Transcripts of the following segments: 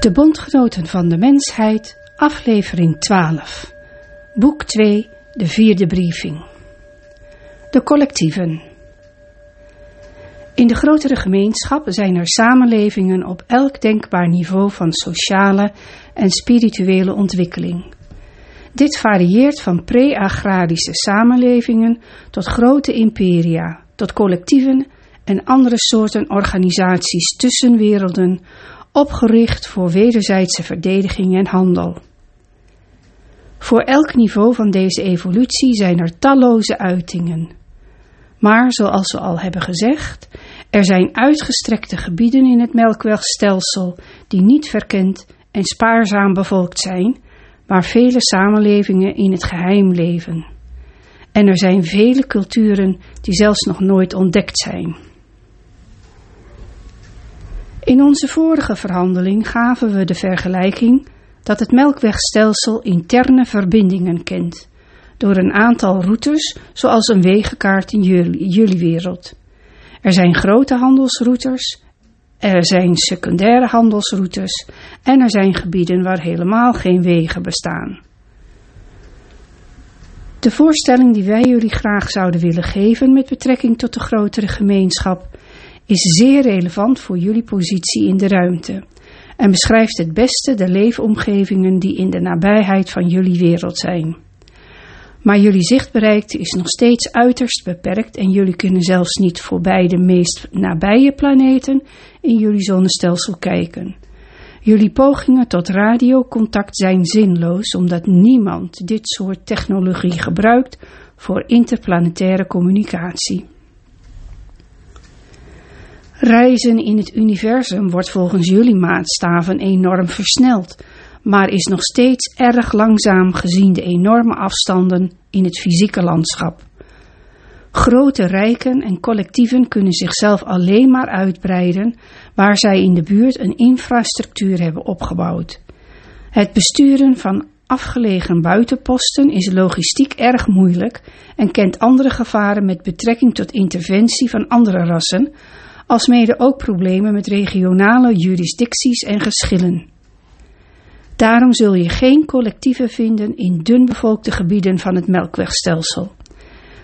De Bondgenoten van de Mensheid, aflevering 12. Boek 2, de vierde briefing. De collectieven. In de grotere gemeenschap zijn er samenlevingen op elk denkbaar niveau van sociale en spirituele ontwikkeling. Dit varieert van pre-agrarische samenlevingen tot grote imperia, tot collectieven en andere soorten organisaties tussenwerelden opgericht voor wederzijdse verdediging en handel. Voor elk niveau van deze evolutie zijn er talloze uitingen. Maar zoals we al hebben gezegd, er zijn uitgestrekte gebieden in het melkwegstelsel die niet verkend en spaarzaam bevolkt zijn, waar vele samenlevingen in het geheim leven. En er zijn vele culturen die zelfs nog nooit ontdekt zijn. In onze vorige verhandeling gaven we de vergelijking dat het melkwegstelsel interne verbindingen kent, door een aantal routes zoals een wegenkaart in jullie, jullie wereld. Er zijn grote handelsroutes, er zijn secundaire handelsroutes en er zijn gebieden waar helemaal geen wegen bestaan. De voorstelling die wij jullie graag zouden willen geven met betrekking tot de grotere gemeenschap is zeer relevant voor jullie positie in de ruimte en beschrijft het beste de leefomgevingen die in de nabijheid van jullie wereld zijn. Maar jullie zichtbereikte is nog steeds uiterst beperkt en jullie kunnen zelfs niet voorbij de meest nabije planeten in jullie zonnestelsel kijken. Jullie pogingen tot radiocontact zijn zinloos omdat niemand dit soort technologie gebruikt voor interplanetaire communicatie. Reizen in het universum wordt volgens jullie maatstaven enorm versneld, maar is nog steeds erg langzaam gezien de enorme afstanden in het fysieke landschap. Grote rijken en collectieven kunnen zichzelf alleen maar uitbreiden waar zij in de buurt een infrastructuur hebben opgebouwd. Het besturen van afgelegen buitenposten is logistiek erg moeilijk en kent andere gevaren met betrekking tot interventie van andere rassen, alsmede ook problemen met regionale jurisdicties en geschillen. Daarom zul je geen collectieven vinden in dunbevolkte gebieden van het melkwegstelsel.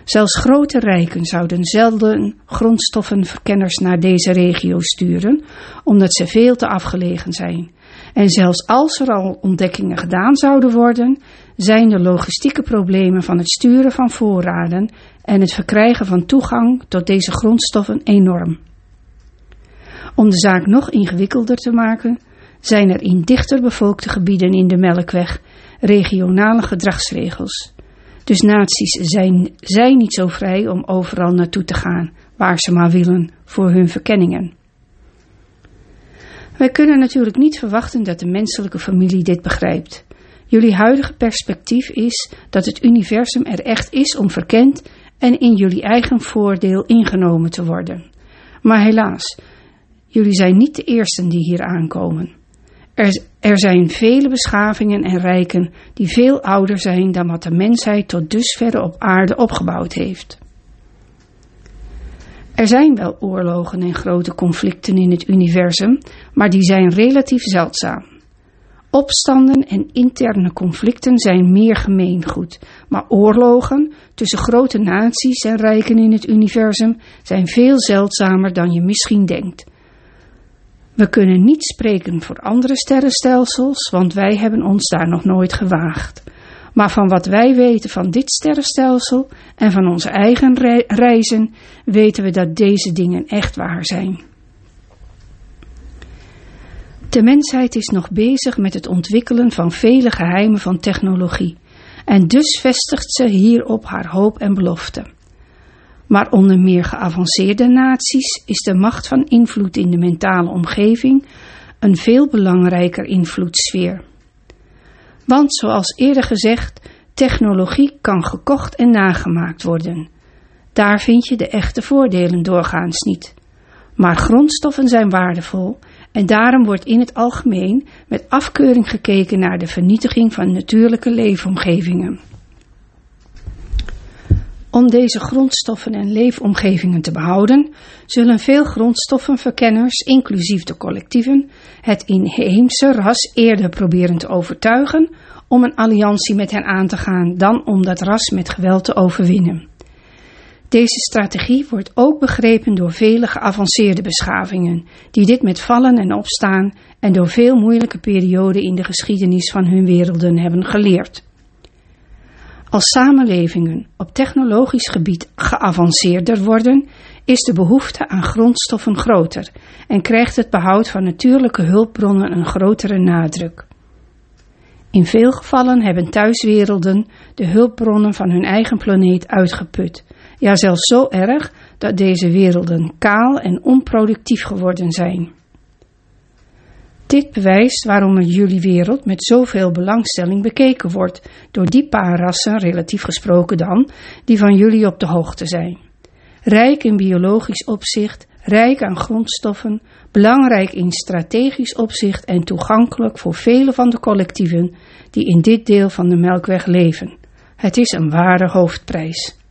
Zelfs grote rijken zouden zelden grondstoffenverkenners naar deze regio sturen, omdat ze veel te afgelegen zijn. En zelfs als er al ontdekkingen gedaan zouden worden, zijn de logistieke problemen van het sturen van voorraden en het verkrijgen van toegang tot deze grondstoffen enorm. Om de zaak nog ingewikkelder te maken, zijn er in dichter bevolkte gebieden in de Melkweg regionale gedragsregels. Dus naties zijn, zijn niet zo vrij om overal naartoe te gaan, waar ze maar willen, voor hun verkenningen. Wij kunnen natuurlijk niet verwachten dat de menselijke familie dit begrijpt. Jullie huidige perspectief is dat het universum er echt is om verkend en in jullie eigen voordeel ingenomen te worden. Maar helaas, jullie zijn niet de eersten die hier aankomen. Er, er, zijn vele beschavingen en rijken die veel ouder zijn dan wat de mensheid tot dusverre op aarde opgebouwd heeft. Er zijn wel oorlogen en grote conflicten in het universum, maar die zijn relatief zeldzaam. Opstanden en interne conflicten zijn meer gemeengoed, maar oorlogen tussen grote naties en rijken in het universum zijn veel zeldzamer dan je misschien denkt. We kunnen niet spreken voor andere sterrenstelsels, want wij hebben ons daar nog nooit gewaagd. Maar van wat wij weten van dit sterrenstelsel en van onze eigen reizen, weten we dat deze dingen echt waar zijn. De mensheid is nog bezig met het ontwikkelen van vele geheimen van technologie. En dus vestigt ze hierop haar hoop en belofte. Maar onder meer geavanceerde naties is de macht van invloed in de mentale omgeving een veel belangrijker invloedssfeer. Want zoals eerder gezegd, technologie kan gekocht en nagemaakt worden. Daar vind je de echte voordelen doorgaans niet. Maar grondstoffen zijn waardevol en daarom wordt in het algemeen met afkeuring gekeken naar de vernietiging van natuurlijke leefomgevingen. Om deze grondstoffen en leefomgevingen te behouden, zullen veel grondstoffenverkenners, inclusief de collectieven, het inheemse ras eerder proberen te overtuigen om een alliantie met hen aan te gaan dan om dat ras met geweld te overwinnen. Deze strategie wordt ook begrepen door vele geavanceerde beschavingen, die dit met vallen en opstaan en door veel moeilijke perioden in de geschiedenis van hun werelden hebben geleerd. Als samenlevingen op technologisch gebied geavanceerder worden, is de behoefte aan grondstoffen groter en krijgt het behoud van natuurlijke hulpbronnen een grotere nadruk. In veel gevallen hebben thuiswerelden de hulpbronnen van hun eigen planeet uitgeput, ja zelfs zo erg dat deze werelden kaal en onproductief geworden zijn. Dit bewijst waarom jullie wereld met zoveel belangstelling bekeken wordt door die paar rassen, relatief gesproken dan, die van jullie op de hoogte zijn. Rijk in biologisch opzicht, rijk aan grondstoffen, belangrijk in strategisch opzicht en toegankelijk voor vele van de collectieven die in dit deel van de Melkweg leven. Het is een ware hoofdprijs.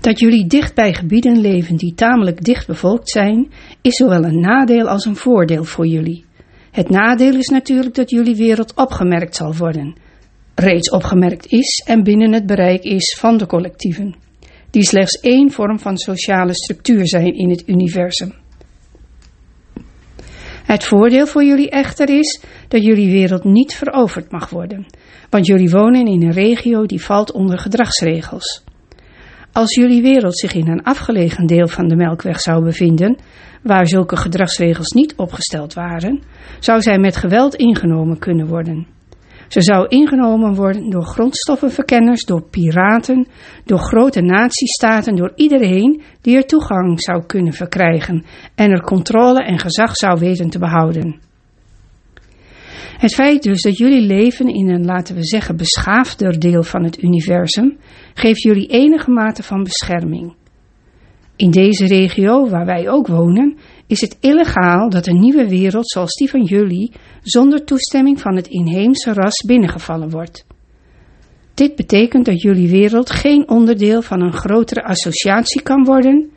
Dat jullie dicht bij gebieden leven die tamelijk dicht bevolkt zijn, is zowel een nadeel als een voordeel voor jullie. Het nadeel is natuurlijk dat jullie wereld opgemerkt zal worden, reeds opgemerkt is en binnen het bereik is van de collectieven, die slechts één vorm van sociale structuur zijn in het universum. Het voordeel voor jullie echter is dat jullie wereld niet veroverd mag worden, want jullie wonen in een regio die valt onder gedragsregels. Als jullie wereld zich in een afgelegen deel van de Melkweg zou bevinden, waar zulke gedragsregels niet opgesteld waren, zou zij met geweld ingenomen kunnen worden. Ze zou ingenomen worden door grondstoffenverkenners, door piraten, door grote natiestaten, door iedereen die er toegang zou kunnen verkrijgen en er controle en gezag zou weten te behouden. Het feit dus dat jullie leven in een, laten we zeggen, beschaafder deel van het universum, geeft jullie enige mate van bescherming. In deze regio, waar wij ook wonen, is het illegaal dat een nieuwe wereld zoals die van jullie zonder toestemming van het inheemse ras binnengevallen wordt. Dit betekent dat jullie wereld geen onderdeel van een grotere associatie kan worden,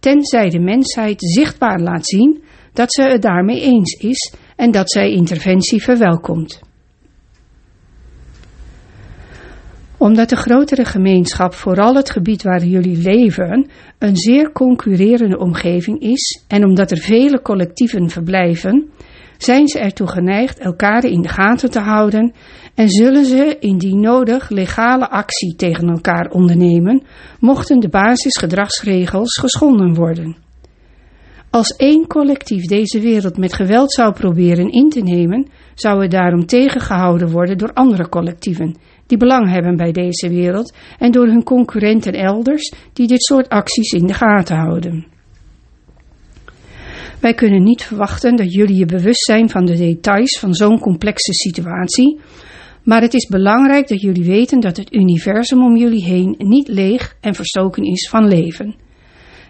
tenzij de mensheid zichtbaar laat zien dat ze het daarmee eens is en dat zij interventie verwelkomt. Omdat de grotere gemeenschap, vooral het gebied waar jullie leven, een zeer concurrerende omgeving is en omdat er vele collectieven verblijven, zijn ze ertoe geneigd elkaar in de gaten te houden en zullen ze indien nodig legale actie tegen elkaar ondernemen, mochten de basisgedragsregels geschonden worden. Als één collectief deze wereld met geweld zou proberen in te nemen, zou het daarom tegengehouden worden door andere collectieven die belang hebben bij deze wereld en door hun concurrenten elders die dit soort acties in de gaten houden. Wij kunnen niet verwachten dat jullie je bewust zijn van de details van zo'n complexe situatie, maar het is belangrijk dat jullie weten dat het universum om jullie heen niet leeg en verstoken is van leven.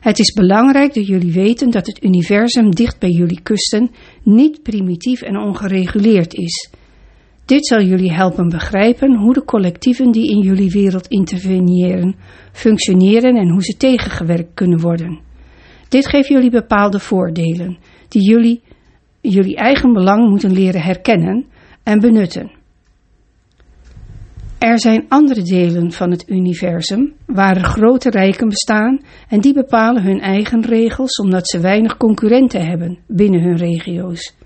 Het is belangrijk dat jullie weten dat het universum dicht bij jullie kusten niet primitief en ongereguleerd is. Dit zal jullie helpen begrijpen hoe de collectieven die in jullie wereld interveneren, functioneren en hoe ze tegengewerkt kunnen worden. Dit geeft jullie bepaalde voordelen, die jullie jullie eigen belang moeten leren herkennen en benutten. Er zijn andere delen van het universum waar grote rijken bestaan en die bepalen hun eigen regels omdat ze weinig concurrenten hebben binnen hun regio's.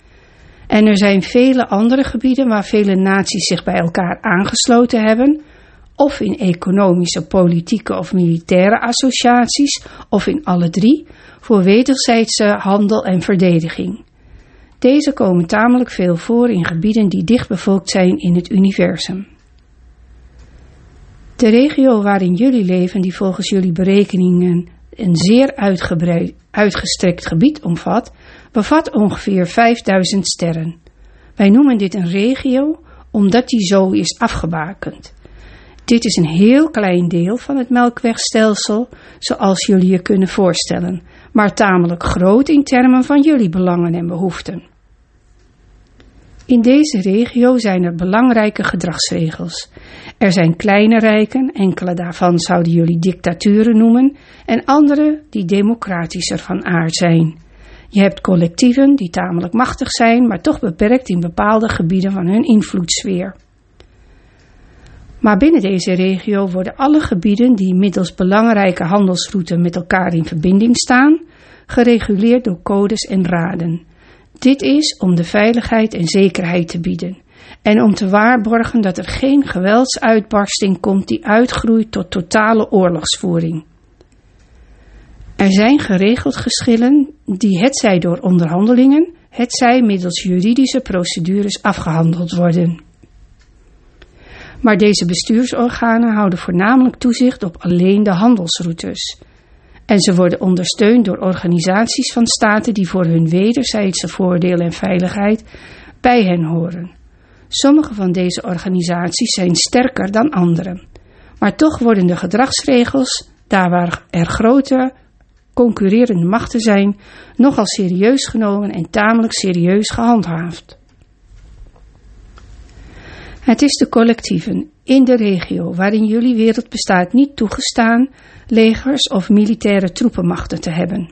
En er zijn vele andere gebieden waar vele naties zich bij elkaar aangesloten hebben, of in economische, politieke of militaire associaties, of in alle drie, voor wederzijdse handel en verdediging. Deze komen tamelijk veel voor in gebieden die dichtbevolkt zijn in het universum. De regio waarin jullie leven, die volgens jullie berekeningen een zeer uitgestrekt gebied omvat, bevat ongeveer 5000 sterren. Wij noemen dit een regio omdat die zo is afgebakend. Dit is een heel klein deel van het melkwegstelsel, zoals jullie je kunnen voorstellen, maar tamelijk groot in termen van jullie belangen en behoeften. In deze regio zijn er belangrijke gedragsregels. Er zijn kleine rijken, enkele daarvan zouden jullie dictaturen noemen, en andere die democratischer van aard zijn. Je hebt collectieven die tamelijk machtig zijn, maar toch beperkt in bepaalde gebieden van hun invloedssfeer. Maar binnen deze regio worden alle gebieden die middels belangrijke handelsroutes met elkaar in verbinding staan, gereguleerd door codes en raden. Dit is om de veiligheid en zekerheid te bieden en om te waarborgen dat er geen geweldsuitbarsting komt die uitgroeit tot totale oorlogsvoering. Er zijn geregeld geschillen die hetzij door onderhandelingen, hetzij middels juridische procedures afgehandeld worden. Maar deze bestuursorganen houden voornamelijk toezicht op alleen de handelsroutes. En ze worden ondersteund door organisaties van staten die voor hun wederzijdse voordeel en veiligheid bij hen horen. Sommige van deze organisaties zijn sterker dan andere. Maar toch worden de gedragsregels, daar waar er grote concurrerende machten zijn, nogal serieus genomen en tamelijk serieus gehandhaafd. Het is de collectieven in de regio waarin jullie wereld bestaat niet toegestaan legers of militaire troepenmachten te hebben.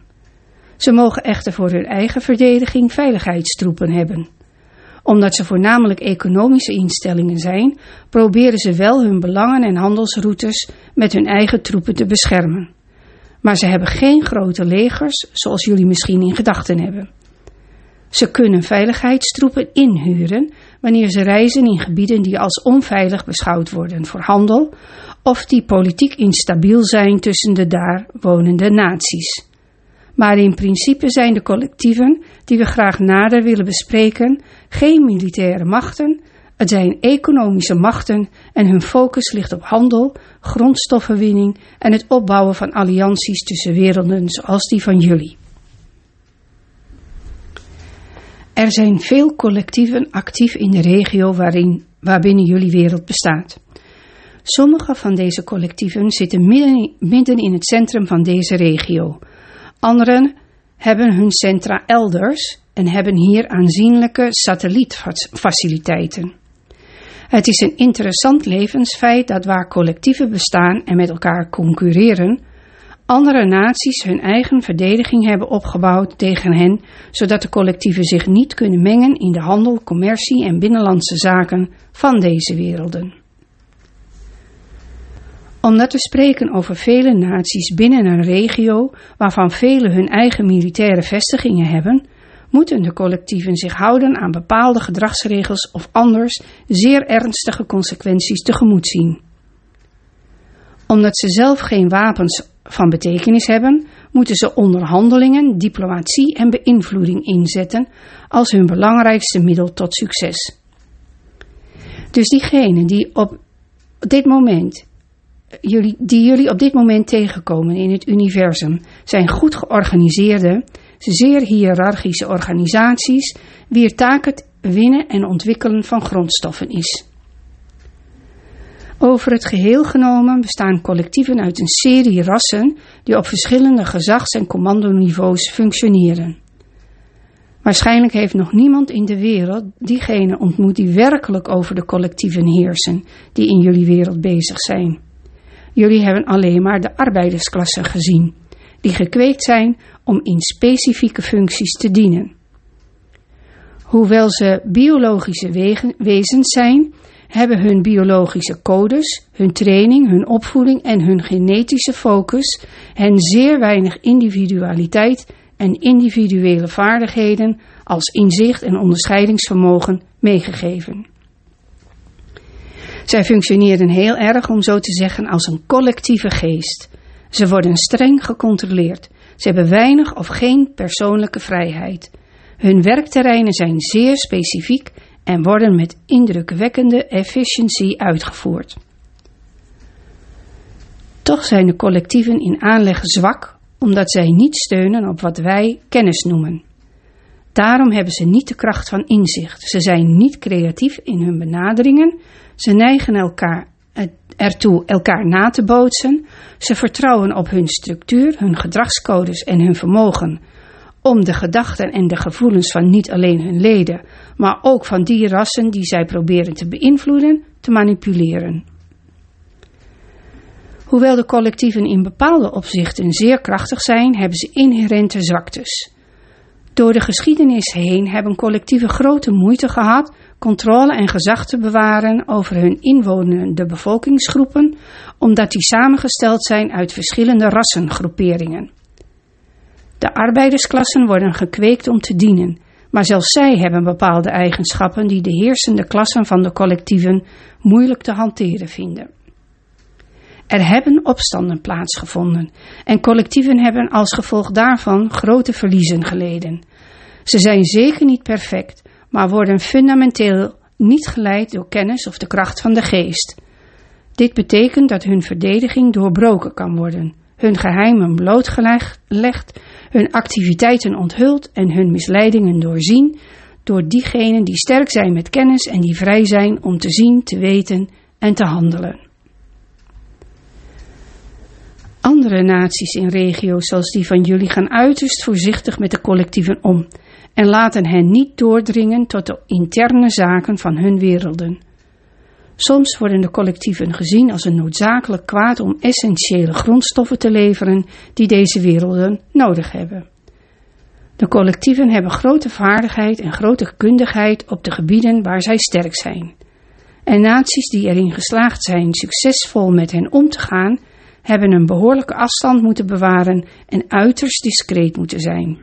Ze mogen echter voor hun eigen verdediging veiligheidstroepen hebben. Omdat ze voornamelijk economische instellingen zijn, proberen ze wel hun belangen en handelsroutes met hun eigen troepen te beschermen. Maar ze hebben geen grote legers zoals jullie misschien in gedachten hebben. Ze kunnen veiligheidstroepen inhuren wanneer ze reizen in gebieden die als onveilig beschouwd worden voor handel of die politiek instabiel zijn tussen de daar wonende naties. Maar in principe zijn de collectieven die we graag nader willen bespreken geen militaire machten, het zijn economische machten en hun focus ligt op handel, grondstoffenwinning en het opbouwen van allianties tussen werelden zoals die van jullie. Er zijn veel collectieven actief in de regio waarin, waarbinnen jullie wereld bestaat. Sommige van deze collectieven zitten midden, midden in het centrum van deze regio. Anderen hebben hun centra elders en hebben hier aanzienlijke satellietfaciliteiten. Het is een interessant levensfeit dat waar collectieven bestaan en met elkaar concurreren, andere naties hun eigen verdediging hebben opgebouwd tegen hen, zodat de collectieven zich niet kunnen mengen in de handel, commercie en binnenlandse zaken van deze werelden. Omdat we spreken over vele naties binnen een regio waarvan vele hun eigen militaire vestigingen hebben, moeten de collectieven zich houden aan bepaalde gedragsregels of anders zeer ernstige consequenties tegemoet zien. Omdat ze zelf geen wapens van betekenis hebben, moeten ze onderhandelingen, diplomatie en beïnvloeding inzetten als hun belangrijkste middel tot succes. Dus diegenen die op dit moment jullie, die jullie op dit moment tegenkomen in het universum zijn goed georganiseerde, zeer hiërarchische organisaties wier taak het winnen en ontwikkelen van grondstoffen is. Over het geheel genomen bestaan collectieven uit een serie rassen die op verschillende gezags- en commandoniveaus functioneren. Waarschijnlijk heeft nog niemand in de wereld diegene ontmoet die werkelijk over de collectieven heersen die in jullie wereld bezig zijn. Jullie hebben alleen maar de arbeidersklassen gezien, die gekweekt zijn om in specifieke functies te dienen. Hoewel ze biologische wezens zijn, hebben hun biologische codes, hun training, hun opvoeding en hun genetische focus hen zeer weinig individualiteit en individuele vaardigheden als inzicht en onderscheidingsvermogen meegegeven. Zij functioneren heel erg, om zo te zeggen, als een collectieve geest. Ze worden streng gecontroleerd. Ze hebben weinig of geen persoonlijke vrijheid. Hun werkterreinen zijn zeer specifiek en worden met indrukwekkende efficiëntie uitgevoerd. Toch zijn de collectieven in aanleg zwak, omdat zij niet steunen op wat wij kennis noemen. Daarom hebben ze niet de kracht van inzicht. Ze zijn niet creatief in hun benaderingen. Ze neigen elkaar ertoe elkaar na te bootsen. Ze vertrouwen op hun structuur, hun gedragscodes en hun vermogen om de gedachten en de gevoelens van niet alleen hun leden, maar ook van die rassen die zij proberen te beïnvloeden, te manipuleren. Hoewel de collectieven in bepaalde opzichten zeer krachtig zijn, hebben ze inherente zwaktes. Door de geschiedenis heen hebben collectieven grote moeite gehad controle en gezag te bewaren over hun inwonende bevolkingsgroepen, omdat die samengesteld zijn uit verschillende rassengroeperingen. De arbeidersklassen worden gekweekt om te dienen, maar zelfs zij hebben bepaalde eigenschappen die de heersende klassen van de collectieven moeilijk te hanteren vinden. Er hebben opstanden plaatsgevonden en collectieven hebben als gevolg daarvan grote verliezen geleden. Ze zijn zeker niet perfect, maar worden fundamenteel niet geleid door kennis of de kracht van de geest. Dit betekent dat hun verdediging doorbroken kan worden, hun geheimen blootgelegd, hun activiteiten onthuld en hun misleidingen doorzien door diegenen die sterk zijn met kennis en die vrij zijn om te zien, te weten en te handelen. Andere naties in regio's zoals die van jullie gaan uiterst voorzichtig met de collectieven om en laten hen niet doordringen tot de interne zaken van hun werelden. Soms worden de collectieven gezien als een noodzakelijk kwaad om essentiële grondstoffen te leveren die deze werelden nodig hebben. De collectieven hebben grote vaardigheid en grote kundigheid op de gebieden waar zij sterk zijn. En naties die erin geslaagd zijn succesvol met hen om te gaan, hebben een behoorlijke afstand moeten bewaren en uiterst discreet moeten zijn.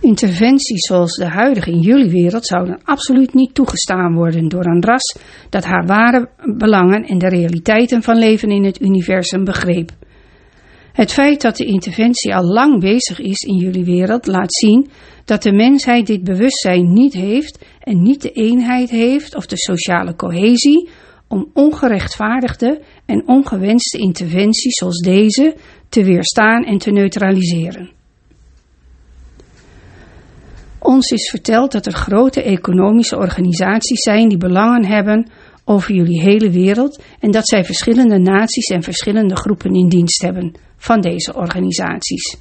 Interventies zoals de huidige in jullie wereld zouden absoluut niet toegestaan worden door een ras dat haar ware belangen en de realiteiten van leven in het universum begreep. Het feit dat de interventie al lang bezig is in jullie wereld laat zien dat de mensheid dit bewustzijn niet heeft en niet de eenheid heeft of de sociale cohesie om ongerechtvaardigde en ongewenste interventies zoals deze te weerstaan en te neutraliseren. Ons is verteld dat er grote economische organisaties zijn die belangen hebben over jullie hele wereld en dat zij verschillende naties en verschillende groepen in dienst hebben van deze organisaties.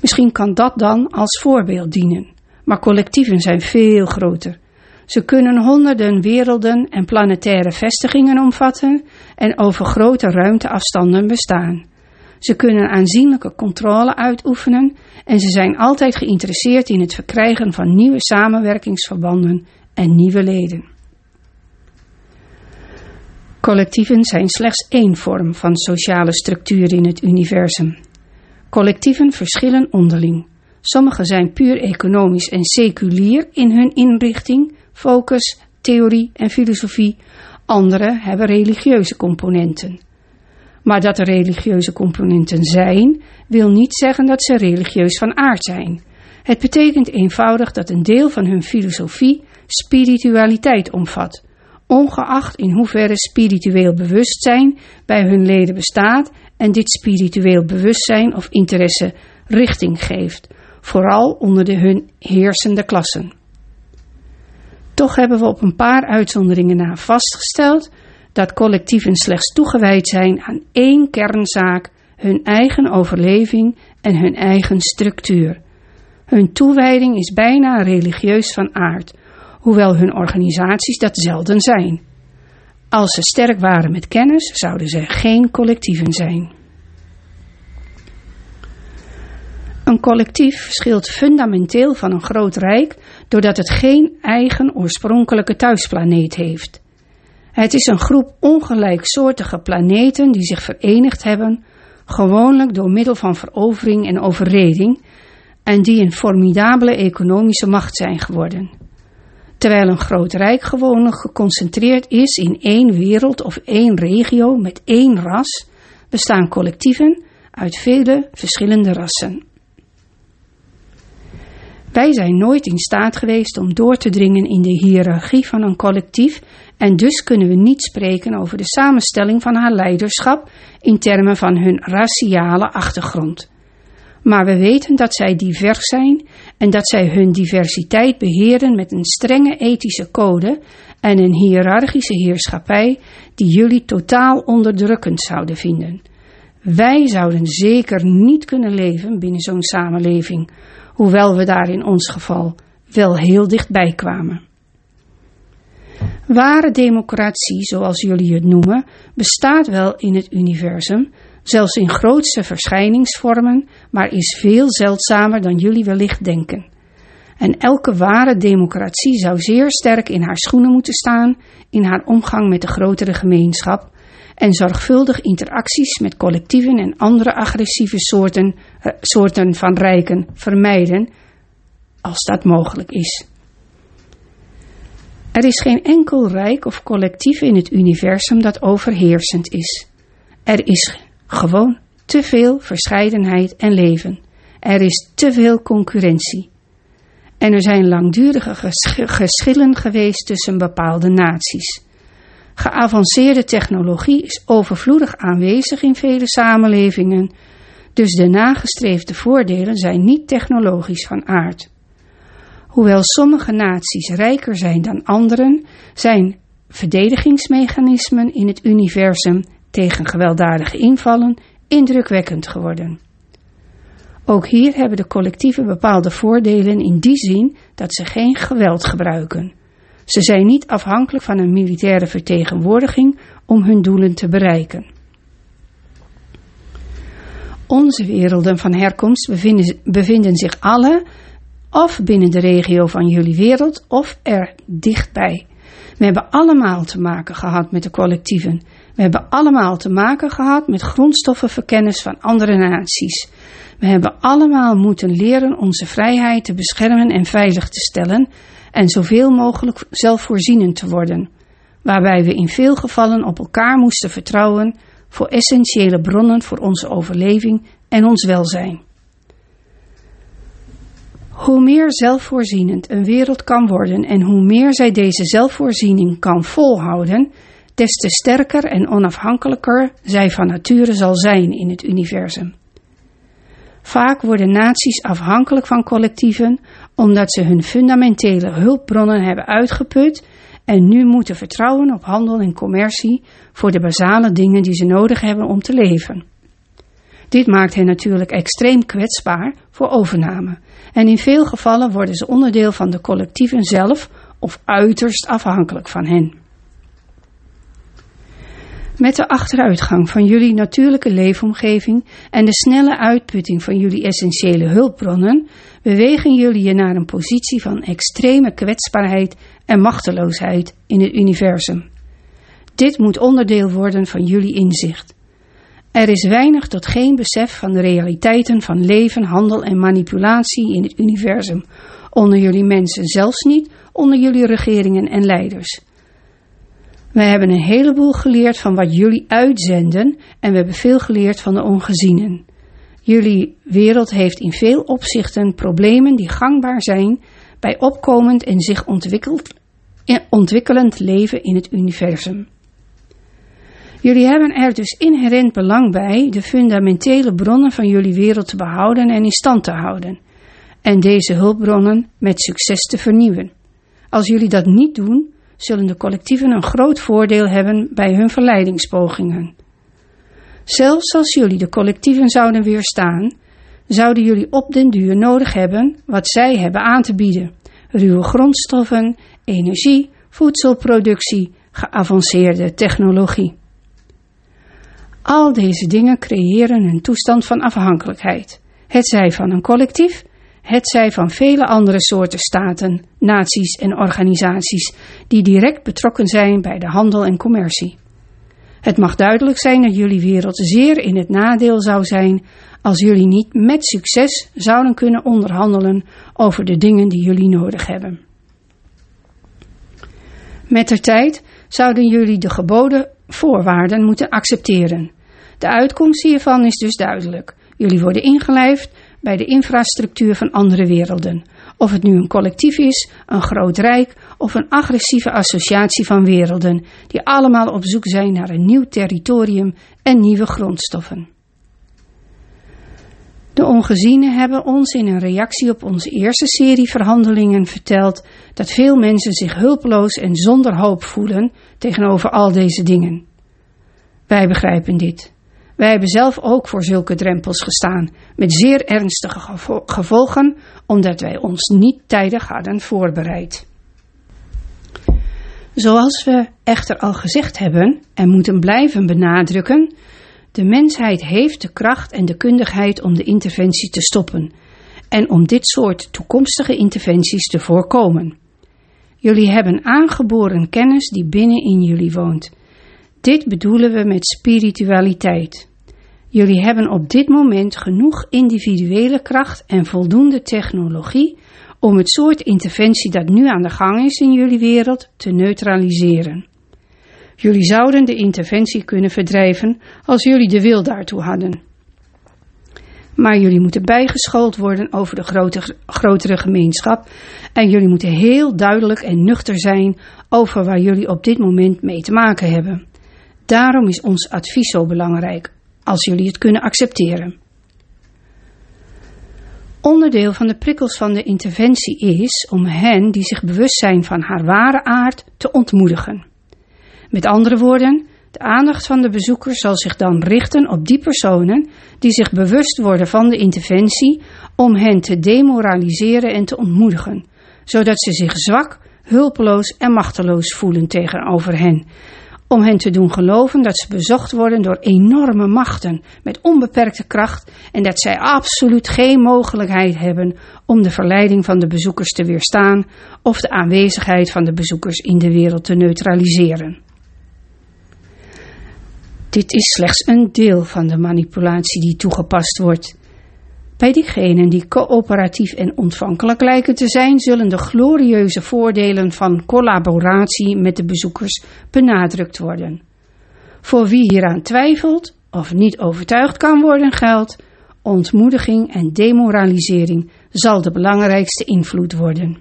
Misschien kan dat dan als voorbeeld dienen, maar collectieven zijn veel groter. Ze kunnen honderden werelden en planetaire vestigingen omvatten en over grote ruimteafstanden bestaan. Ze kunnen aanzienlijke controle uitoefenen en ze zijn altijd geïnteresseerd in het verkrijgen van nieuwe samenwerkingsverbanden en nieuwe leden. Collectieven zijn slechts één vorm van sociale structuur in het universum. Collectieven verschillen onderling. Sommige zijn puur economisch en seculier in hun inrichting, focus, theorie en filosofie. Andere hebben religieuze componenten. Maar dat er religieuze componenten zijn, wil niet zeggen dat ze religieus van aard zijn. Het betekent eenvoudig dat een deel van hun filosofie spiritualiteit omvat, ongeacht in hoeverre spiritueel bewustzijn bij hun leden bestaat en dit spiritueel bewustzijn of interesse richting geeft, vooral onder de hun heersende klassen. Toch hebben we op een paar uitzonderingen na vastgesteld dat collectieven slechts toegewijd zijn aan één kernzaak, hun eigen overleving en hun eigen structuur. Hun toewijding is bijna religieus van aard, hoewel hun organisaties dat zelden zijn. Als ze sterk waren met kennis, zouden ze geen collectieven zijn. Een collectief verschilt fundamenteel van een groot rijk doordat het geen eigen oorspronkelijke thuisplaneet heeft. Het is een groep ongelijksoortige planeten die zich verenigd hebben, gewoonlijk door middel van verovering en overreding, en die een formidabele economische macht zijn geworden. Terwijl een groot rijk gewoonlijk geconcentreerd is in één wereld of één regio met één ras, bestaan collectieven uit vele verschillende rassen. Wij zijn nooit in staat geweest om door te dringen in de hiërarchie van een collectief en dus kunnen we niet spreken over de samenstelling van haar leiderschap in termen van hun raciale achtergrond. Maar we weten dat zij divers zijn en dat zij hun diversiteit beheren met een strenge ethische code en een hiërarchische heerschappij die jullie totaal onderdrukkend zouden vinden. Wij zouden zeker niet kunnen leven binnen zo'n samenleving, hoewel we daar in ons geval wel heel dichtbij kwamen. Ware democratie, zoals jullie het noemen, bestaat wel in het universum, zelfs in grootste verschijningsvormen, maar is veel zeldzamer dan jullie wellicht denken. En elke ware democratie zou zeer sterk in haar schoenen moeten staan in haar omgang met de grotere gemeenschap en zorgvuldig interacties met collectieven en andere agressieve soorten, uh, soorten van rijken vermijden, als dat mogelijk is. Er is geen enkel rijk of collectief in het universum dat overheersend is. Er is gewoon te veel verscheidenheid en leven. Er is te veel concurrentie. En er zijn langdurige geschillen geweest tussen bepaalde naties. Geavanceerde technologie is overvloedig aanwezig in vele samenlevingen, dus de nagestreefde voordelen zijn niet technologisch van aard. Hoewel sommige naties rijker zijn dan anderen, zijn verdedigingsmechanismen in het universum tegen gewelddadige invallen indrukwekkend geworden. Ook hier hebben de collectieven bepaalde voordelen in die zin dat ze geen geweld gebruiken. Ze zijn niet afhankelijk van een militaire vertegenwoordiging om hun doelen te bereiken. Onze werelden van herkomst bevinden, bevinden zich alle of binnen de regio van jullie wereld of er dichtbij. We hebben allemaal te maken gehad met de collectieven. We hebben allemaal te maken gehad met grondstoffenverkennis van andere naties. We hebben allemaal moeten leren onze vrijheid te beschermen en veilig te stellen en zoveel mogelijk zelfvoorzienend te worden, waarbij we in veel gevallen op elkaar moesten vertrouwen voor essentiële bronnen voor onze overleving en ons welzijn. Hoe meer zelfvoorzienend een wereld kan worden en hoe meer zij deze zelfvoorziening kan volhouden, des te sterker en onafhankelijker zij van nature zal zijn in het universum. Vaak worden naties afhankelijk van collectieven omdat ze hun fundamentele hulpbronnen hebben uitgeput en nu moeten vertrouwen op handel en commercie voor de basale dingen die ze nodig hebben om te leven. Dit maakt hen natuurlijk extreem kwetsbaar voor overname en in veel gevallen worden ze onderdeel van de collectieven zelf of uiterst afhankelijk van hen. Met de achteruitgang van jullie natuurlijke leefomgeving en de snelle uitputting van jullie essentiële hulpbronnen bewegen jullie je naar een positie van extreme kwetsbaarheid en machteloosheid in het universum. Dit moet onderdeel worden van jullie inzicht. Er is weinig tot geen besef van de realiteiten van leven, handel en manipulatie in het universum, onder jullie mensen, zelfs niet onder jullie regeringen en leiders. We hebben een heleboel geleerd van wat jullie uitzenden en we hebben veel geleerd van de ongezienen. Jullie wereld heeft in veel opzichten problemen die gangbaar zijn bij opkomend en zich ontwikkelend leven in het universum. Jullie hebben er dus inherent belang bij de fundamentele bronnen van jullie wereld te behouden en in stand te houden. En deze hulpbronnen met succes te vernieuwen. Als jullie dat niet doen, zullen de collectieven een groot voordeel hebben bij hun verleidingspogingen. Zelfs als jullie de collectieven zouden weerstaan, zouden jullie op den duur nodig hebben wat zij hebben aan te bieden: ruwe grondstoffen, energie, voedselproductie, geavanceerde technologie. Al deze dingen creëren een toestand van afhankelijkheid, het zij van een collectief, het zij van vele andere soorten staten, naties en organisaties die direct betrokken zijn bij de handel en commercie. Het mag duidelijk zijn dat jullie wereld zeer in het nadeel zou zijn als jullie niet met succes zouden kunnen onderhandelen over de dingen die jullie nodig hebben. Met de tijd zouden jullie de geboden voorwaarden moeten accepteren. De uitkomst hiervan is dus duidelijk. Jullie worden ingelijfd bij de infrastructuur van andere werelden. Of het nu een collectief is, een groot rijk of een agressieve associatie van werelden, die allemaal op zoek zijn naar een nieuw territorium en nieuwe grondstoffen. De ongezienen hebben ons in een reactie op onze eerste serie verhandelingen verteld dat veel mensen zich hulpeloos en zonder hoop voelen tegenover al deze dingen. Wij begrijpen dit. Wij hebben zelf ook voor zulke drempels gestaan, met zeer ernstige gevolgen, omdat wij ons niet tijdig hadden voorbereid. Zoals we echter al gezegd hebben en moeten blijven benadrukken, de mensheid heeft de kracht en de kundigheid om de interventie te stoppen en om dit soort toekomstige interventies te voorkomen. Jullie hebben aangeboren kennis die binnen in jullie woont. Dit bedoelen we met spiritualiteit. Jullie hebben op dit moment genoeg individuele kracht en voldoende technologie om het soort interventie dat nu aan de gang is in jullie wereld te neutraliseren. Jullie zouden de interventie kunnen verdrijven als jullie de wil daartoe hadden. Maar jullie moeten bijgeschoold worden over de grote, grotere gemeenschap en jullie moeten heel duidelijk en nuchter zijn over waar jullie op dit moment mee te maken hebben. Daarom is ons advies zo belangrijk, als jullie het kunnen accepteren. Onderdeel van de prikkels van de interventie is om hen die zich bewust zijn van haar ware aard te ontmoedigen. Met andere woorden, de aandacht van de bezoeker zal zich dan richten op die personen die zich bewust worden van de interventie om hen te demoraliseren en te ontmoedigen, zodat ze zich zwak, hulpeloos en machteloos voelen tegenover hen, om hen te doen geloven dat ze bezocht worden door enorme machten met onbeperkte kracht en dat zij absoluut geen mogelijkheid hebben om de verleiding van de bezoekers te weerstaan of de aanwezigheid van de bezoekers in de wereld te neutraliseren. Dit is slechts een deel van de manipulatie die toegepast wordt. Bij diegenen die coöperatief en ontvankelijk lijken te zijn, zullen de glorieuze voordelen van collaboratie met de bezoekers benadrukt worden. Voor wie hieraan twijfelt of niet overtuigd kan worden, geldt: ontmoediging en demoralisering zal de belangrijkste invloed worden.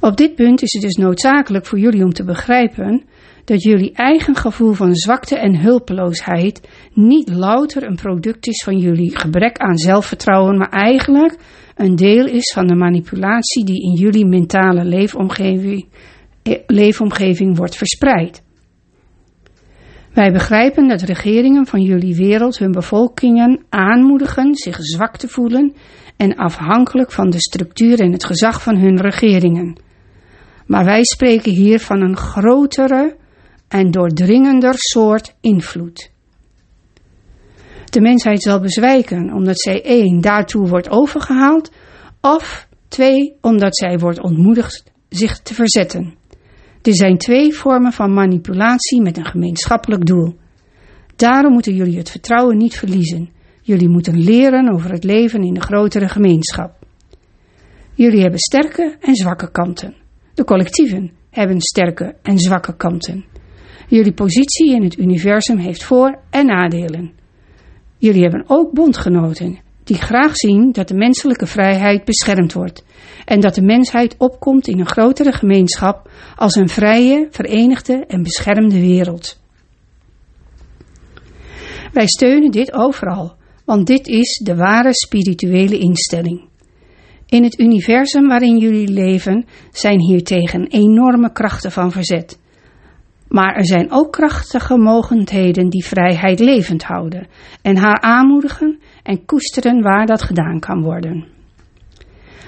Op dit punt is het dus noodzakelijk voor jullie om te begrijpen dat jullie eigen gevoel van zwakte en hulpeloosheid niet louter een product is van jullie gebrek aan zelfvertrouwen, maar eigenlijk een deel is van de manipulatie die in jullie mentale leefomgeving, eh, leefomgeving wordt verspreid. Wij begrijpen dat regeringen van jullie wereld hun bevolkingen aanmoedigen zich zwak te voelen en afhankelijk van de structuur en het gezag van hun regeringen. Maar wij spreken hier van een grotere en doordringender soort invloed. De mensheid zal bezwijken omdat zij één daartoe wordt overgehaald of twee omdat zij wordt ontmoedigd zich te verzetten. Dit zijn twee vormen van manipulatie met een gemeenschappelijk doel. Daarom moeten jullie het vertrouwen niet verliezen. Jullie moeten leren over het leven in de grotere gemeenschap. Jullie hebben sterke en zwakke kanten. De collectieven hebben sterke en zwakke kanten. Jullie positie in het universum heeft voor- en nadelen. Jullie hebben ook bondgenoten die graag zien dat de menselijke vrijheid beschermd wordt en dat de mensheid opkomt in een grotere gemeenschap als een vrije, verenigde en beschermde wereld. Wij steunen dit overal, want dit is de ware spirituele instelling. In het universum waarin jullie leven zijn hiertegen enorme krachten van verzet. Maar er zijn ook krachtige mogendheden die vrijheid levend houden en haar aanmoedigen en koesteren waar dat gedaan kan worden.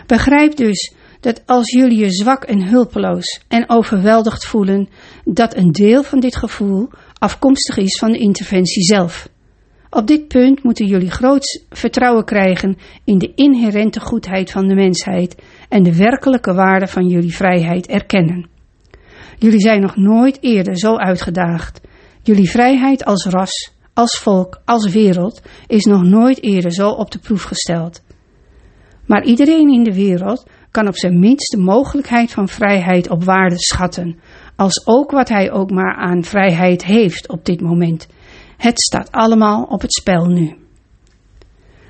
Begrijp dus dat als jullie je zwak en hulpeloos en overweldigd voelen, dat een deel van dit gevoel afkomstig is van de interventie zelf. Op dit punt moeten jullie groot vertrouwen krijgen in de inherente goedheid van de mensheid en de werkelijke waarde van jullie vrijheid erkennen. Jullie zijn nog nooit eerder zo uitgedaagd. Jullie vrijheid als ras, als volk, als wereld is nog nooit eerder zo op de proef gesteld. Maar iedereen in de wereld kan op zijn minst de mogelijkheid van vrijheid op waarde schatten, als ook wat hij ook maar aan vrijheid heeft op dit moment. Het staat allemaal op het spel nu.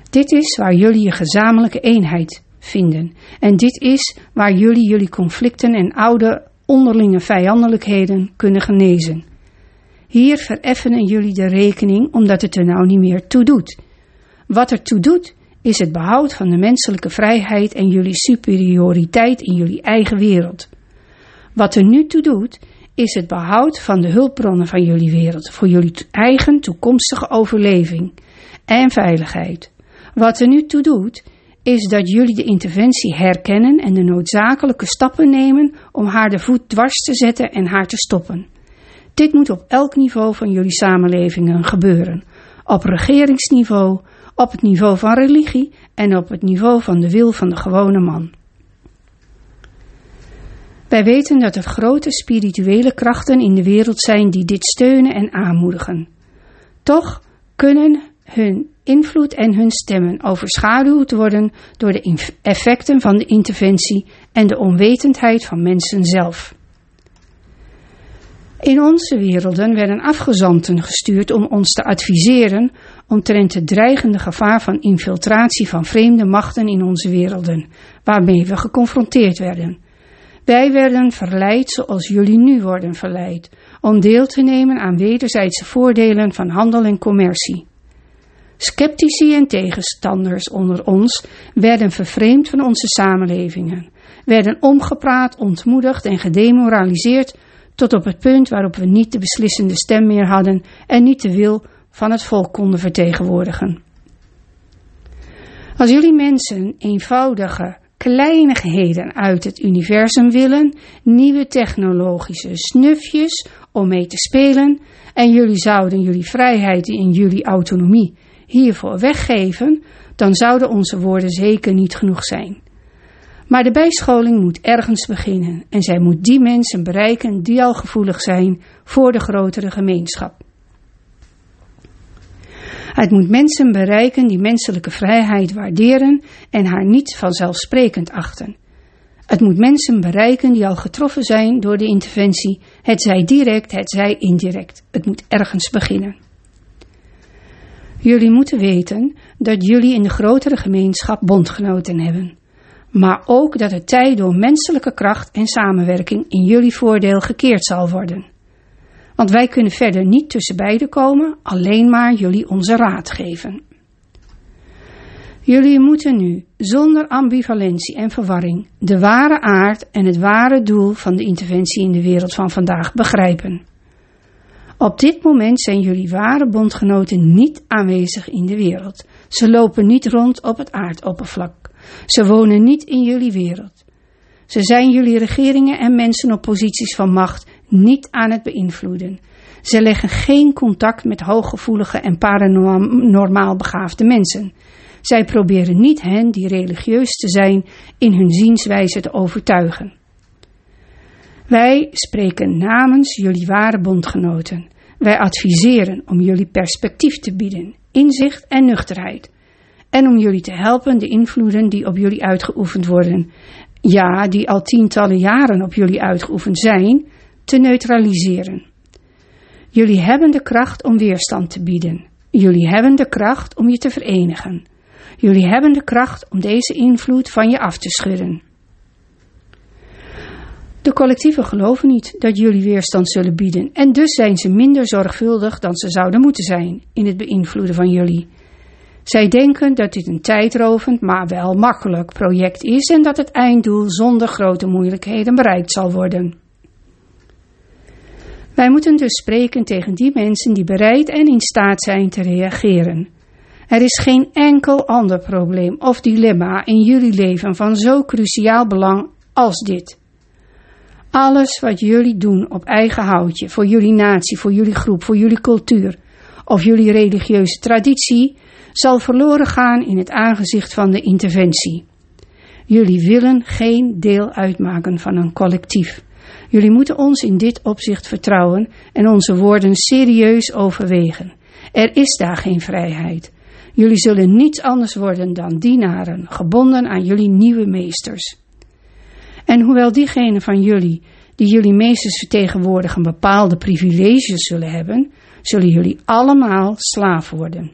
Dit is waar jullie je gezamenlijke eenheid vinden. En dit is waar jullie jullie conflicten en oude onderlinge vijandelijkheden kunnen genezen. Hier vereffenen jullie de rekening omdat het er nou niet meer toe doet. Wat er toe doet, is het behoud van de menselijke vrijheid en jullie superioriteit in jullie eigen wereld. Wat er nu toe doet, is het behoud van de hulpbronnen van jullie wereld voor jullie eigen toekomstige overleving en veiligheid. Wat er nu toe doet, is dat jullie de interventie herkennen en de noodzakelijke stappen nemen om haar de voet dwars te zetten en haar te stoppen. Dit moet op elk niveau van jullie samenlevingen gebeuren. Op regeringsniveau, op het niveau van religie en op het niveau van de wil van de gewone man. Wij weten dat er grote spirituele krachten in de wereld zijn die dit steunen en aanmoedigen. Toch kunnen hun invloed en hun stemmen overschaduwd worden door de effecten van de interventie en de onwetendheid van mensen zelf. In onze werelden werden afgezanten gestuurd om ons te adviseren omtrent het dreigende gevaar van infiltratie van vreemde machten in onze werelden, waarmee we geconfronteerd werden. Wij werden verleid zoals jullie nu worden verleid, om deel te nemen aan wederzijdse voordelen van handel en commercie. Sceptici en tegenstanders onder ons werden vervreemd van onze samenlevingen, werden omgepraat, ontmoedigd en gedemoraliseerd tot op het punt waarop we niet de beslissende stem meer hadden en niet de wil van het volk konden vertegenwoordigen. Als jullie mensen eenvoudige, kleinigheden uit het universum willen, nieuwe technologische snufjes om mee te spelen, en jullie zouden jullie vrijheid en jullie autonomie hiervoor weggeven, dan zouden onze woorden zeker niet genoeg zijn. Maar de bijscholing moet ergens beginnen en zij moet die mensen bereiken die al gevoelig zijn voor de grotere gemeenschap. Het moet mensen bereiken die menselijke vrijheid waarderen en haar niet vanzelfsprekend achten. Het moet mensen bereiken die al getroffen zijn door de interventie, het zij direct, het zij indirect. Het moet ergens beginnen. Jullie moeten weten dat jullie in de grotere gemeenschap bondgenoten hebben. Maar ook dat het tijd door menselijke kracht en samenwerking in jullie voordeel gekeerd zal worden. Want wij kunnen verder niet tussen beiden komen, alleen maar jullie onze raad geven. Jullie moeten nu, zonder ambivalentie en verwarring, de ware aard en het ware doel van de interventie in de wereld van vandaag begrijpen. Op dit moment zijn jullie ware bondgenoten niet aanwezig in de wereld. Ze lopen niet rond op het aardoppervlak. Ze wonen niet in jullie wereld. Ze zijn jullie regeringen en mensen op posities van macht niet aan het beïnvloeden. Ze leggen geen contact met hooggevoelige en paranormaal begaafde mensen. Zij proberen niet hen die religieus te zijn in hun zienswijze te overtuigen. Wij spreken namens jullie ware bondgenoten. Wij adviseren om jullie perspectief te bieden, inzicht en nuchterheid. En om jullie te helpen de invloeden die op jullie uitgeoefend worden, ja, die al tientallen jaren op jullie uitgeoefend zijn, te neutraliseren. Jullie hebben de kracht om weerstand te bieden. Jullie hebben de kracht om je te verenigen. Jullie hebben de kracht om deze invloed van je af te schudden. De collectieven geloven niet dat jullie weerstand zullen bieden en dus zijn ze minder zorgvuldig dan ze zouden moeten zijn in het beïnvloeden van jullie. Zij denken dat dit een tijdrovend, maar wel makkelijk project is en dat het einddoel zonder grote moeilijkheden bereikt zal worden. Wij moeten dus spreken tegen die mensen die bereid en in staat zijn te reageren. Er is geen enkel ander probleem of dilemma in jullie leven van zo cruciaal belang als dit. Alles wat jullie doen op eigen houtje, voor jullie natie, voor jullie groep, voor jullie cultuur of jullie religieuze traditie, zal verloren gaan in het aangezicht van de interventie. Jullie willen geen deel uitmaken van een collectief. Jullie moeten ons in dit opzicht vertrouwen en onze woorden serieus overwegen. Er is daar geen vrijheid. Jullie zullen niets anders worden dan dienaren, gebonden aan jullie nieuwe meesters. En hoewel diegenen van jullie die jullie meesters vertegenwoordigen bepaalde privileges zullen hebben, zullen jullie allemaal slaaf worden.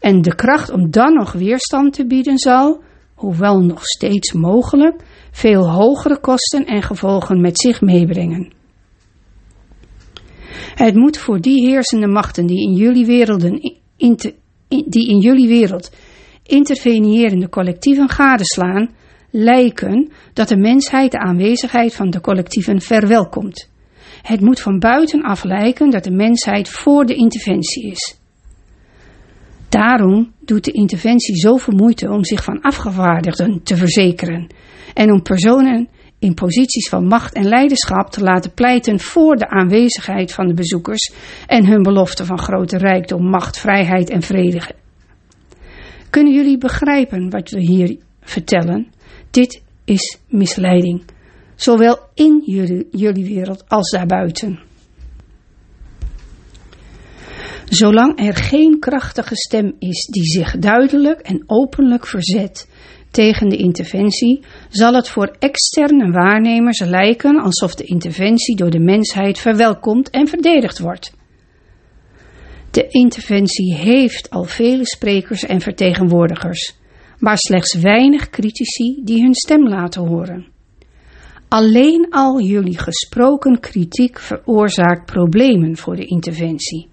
En de kracht om dan nog weerstand te bieden zal, hoewel nog steeds mogelijk, veel hogere kosten en gevolgen met zich meebrengen. Het moet voor die heersende machten die in jullie, werelden, die in jullie wereld intervenierende collectieven gadeslaan, lijken dat de mensheid de aanwezigheid van de collectieven verwelkomt. Het moet van buitenaf lijken dat de mensheid voor de interventie is. Daarom doet de interventie zoveel moeite om zich van afgevaardigden te verzekeren en om personen in posities van macht en leiderschap te laten pleiten voor de aanwezigheid van de bezoekers en hun belofte van grote rijkdom, macht, vrijheid en vrede. Kunnen jullie begrijpen wat we hier vertellen? Dit is misleiding, zowel in jullie, wereld als daarbuiten. Zolang er geen krachtige stem is die zich duidelijk en openlijk verzet tegen de interventie, zal het voor externe waarnemers lijken alsof de interventie door de mensheid verwelkomd en verdedigd wordt. De interventie heeft al vele sprekers en vertegenwoordigers, maar slechts weinig critici die hun stem laten horen. Alleen al jullie gesproken kritiek veroorzaakt problemen voor de interventie.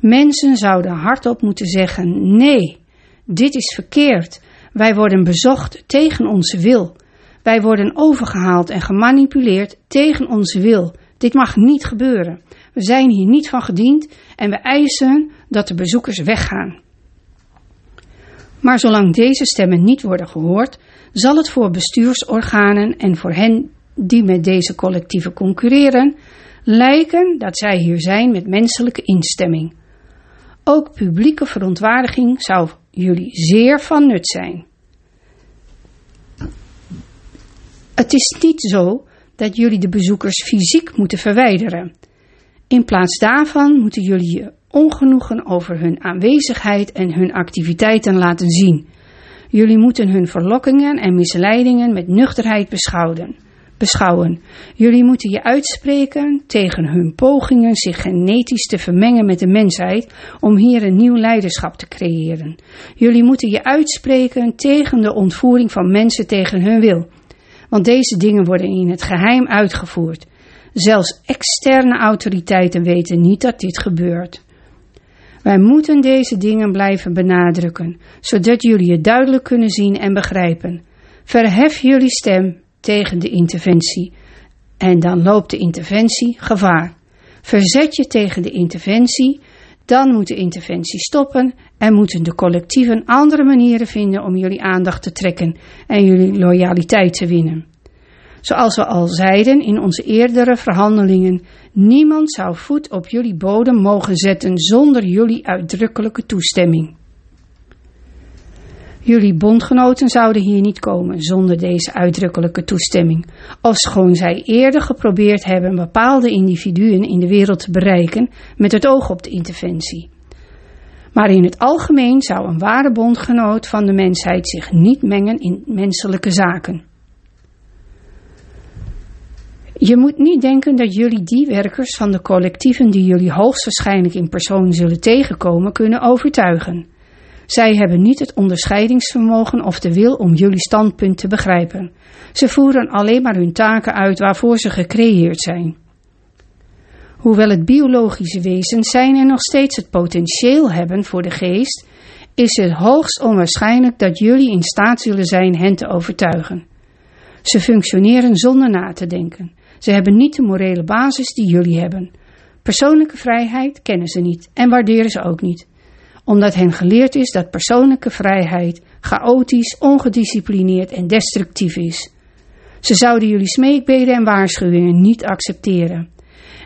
Mensen zouden hardop moeten zeggen: nee, dit is verkeerd. Wij worden bezocht tegen onze wil. Wij worden overgehaald en gemanipuleerd tegen onze wil. Dit mag niet gebeuren. We zijn hier niet van gediend en we eisen dat de bezoekers weggaan. Maar zolang deze stemmen niet worden gehoord, zal het voor bestuursorganen en voor hen die met deze collectieven concurreren, lijken dat zij hier zijn met menselijke instemming. Ook publieke verontwaardiging zou jullie zeer van nut zijn. Het is niet zo dat jullie de bezoekers fysiek moeten verwijderen. In plaats daarvan moeten jullie je ongenoegen over hun aanwezigheid en hun activiteiten laten zien. Jullie moeten hun verlokkingen en misleidingen met nuchterheid beschouwen beschouwen. Jullie moeten je uitspreken tegen hun pogingen zich genetisch te vermengen met de mensheid om hier een nieuw leiderschap te creëren. Jullie moeten je uitspreken tegen de ontvoering van mensen tegen hun wil. Want deze dingen worden in het geheim uitgevoerd. Zelfs externe autoriteiten weten niet dat dit gebeurt. Wij moeten deze dingen blijven benadrukken, zodat jullie het duidelijk kunnen zien en begrijpen. Verhef jullie stem tegen de interventie. En dan loopt de interventie gevaar. Verzet je tegen de interventie, dan moet de interventie stoppen en moeten de collectieven andere manieren vinden om jullie aandacht te trekken en jullie loyaliteit te winnen. Zoals we al zeiden in onze eerdere verhandelingen, niemand zou voet op jullie bodem mogen zetten zonder jullie uitdrukkelijke toestemming. Jullie bondgenoten zouden hier niet komen zonder deze uitdrukkelijke toestemming, ofschoon zij eerder geprobeerd hebben bepaalde individuen in de wereld te bereiken met het oog op de interventie. Maar in het algemeen zou een ware bondgenoot van de mensheid zich niet mengen in menselijke zaken. Je moet niet denken dat jullie die werkers van de collectieven die jullie hoogstwaarschijnlijk in persoon zullen tegenkomen kunnen overtuigen. Zij hebben niet het onderscheidingsvermogen of de wil om jullie standpunt te begrijpen. Ze voeren alleen maar hun taken uit waarvoor ze gecreëerd zijn. Hoewel het biologische wezens zijn en nog steeds het potentieel hebben voor de geest, is het hoogst onwaarschijnlijk dat jullie in staat zullen zijn hen te overtuigen. Ze functioneren zonder na te denken. Ze hebben niet de morele basis die jullie hebben. Persoonlijke vrijheid kennen ze niet en waarderen ze ook niet omdat hen geleerd is dat persoonlijke vrijheid chaotisch, ongedisciplineerd en destructief is. Ze zouden jullie smeekbeden en waarschuwingen niet accepteren.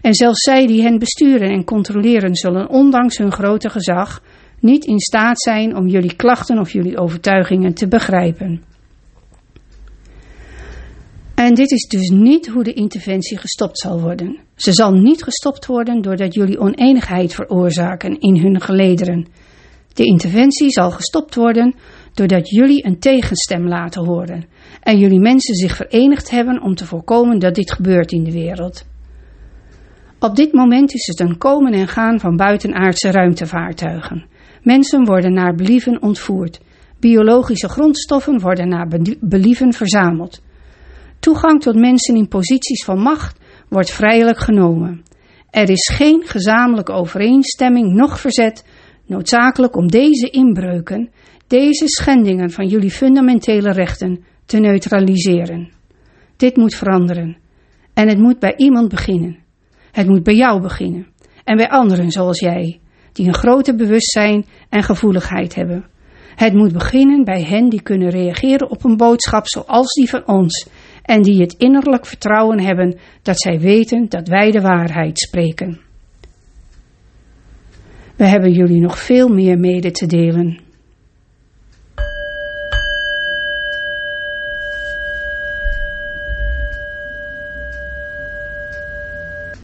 En zelfs zij die hen besturen en controleren zullen ondanks hun grote gezag niet in staat zijn om jullie klachten of jullie overtuigingen te begrijpen. En dit is dus niet hoe de interventie gestopt zal worden. Ze zal niet gestopt worden doordat jullie oneenigheid veroorzaken in hun gelederen de interventie zal gestopt worden doordat jullie een tegenstem laten horen en jullie mensen zich verenigd hebben om te voorkomen dat dit gebeurt in de wereld. Op dit moment is het een komen en gaan van buitenaardse ruimtevaartuigen. Mensen worden naar believen ontvoerd. Biologische grondstoffen worden naar believen verzameld. Toegang tot mensen in posities van macht wordt vrijelijk genomen. Er is geen gezamenlijke overeenstemming noch verzet noodzakelijk om deze inbreuken, deze schendingen van jullie fundamentele rechten te neutraliseren. Dit moet veranderen. En het moet bij iemand beginnen. Het moet bij jou beginnen en bij anderen zoals jij, die een groter bewustzijn en gevoeligheid hebben. Het moet beginnen bij hen die kunnen reageren op een boodschap zoals die van ons en die het innerlijk vertrouwen hebben dat zij weten dat wij de waarheid spreken. We hebben jullie nog veel meer mede te delen.